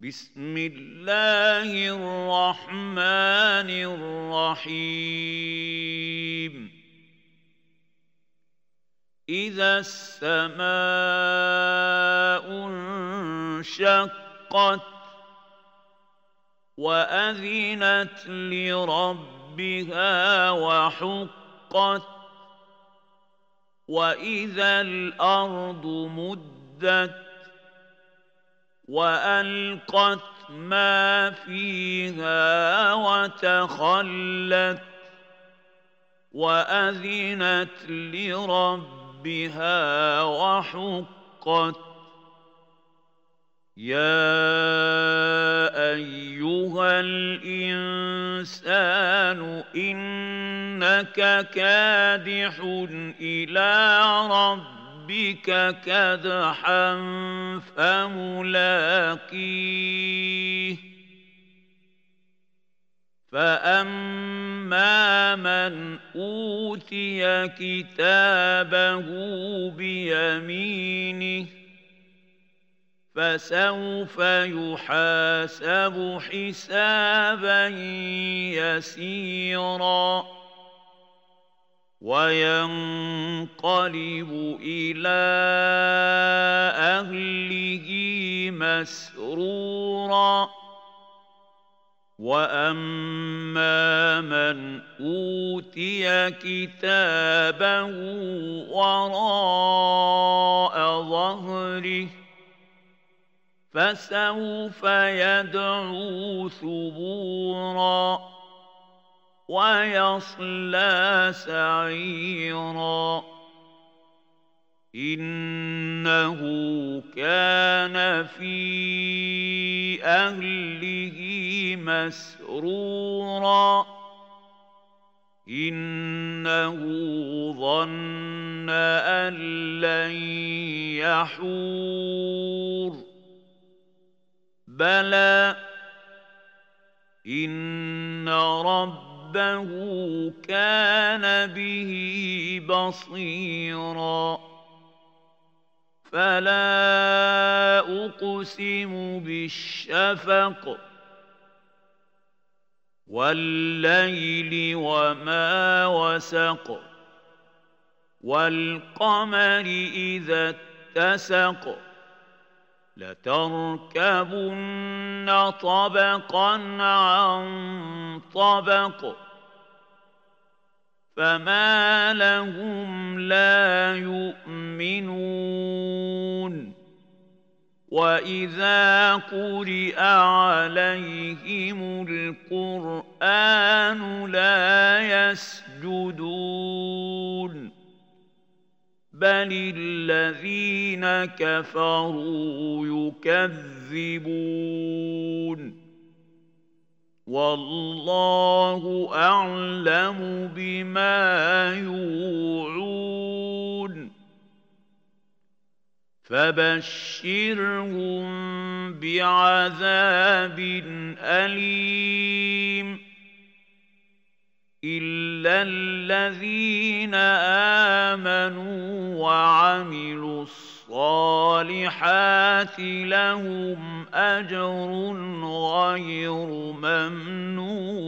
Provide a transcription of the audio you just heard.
بسم الله الرحمن الرحيم. إذا السماء انشقت وأذنت لربها وحقت وإذا الأرض مدت وألقت ما فيها وتخلت وأذنت لربها وحقت يا أيها الإنسان إنك كادح إلى ربك ربك كدحا فملاقيه. فأما من أوتي كتابه بيمينه فسوف يحاسب حسابا يسيرا. وينقلب إلى أهله مسرورا. وأما من أوتي كتابه وراء ظهره فسوف يدعو ثبورا. ويصلى سعيرا. إنه كان في أهله مسرورا. إنه ظن أن لن يحور. بلى إن رب ربه كان به بصيرا. فلا أقسم بالشفق والليل وما وسق والقمر إذا اتسق. لتركبن طبقا عن طبق فما لهم لا يؤمنون. وإذا قرئ عليهم القرآن لا بل الذين كفروا يكذبون والله اعلم بما يوعون فبشرهم بعذاب اليم الا الذين آمنوا وعملوا الصالحات لهم أجر غير ممنون.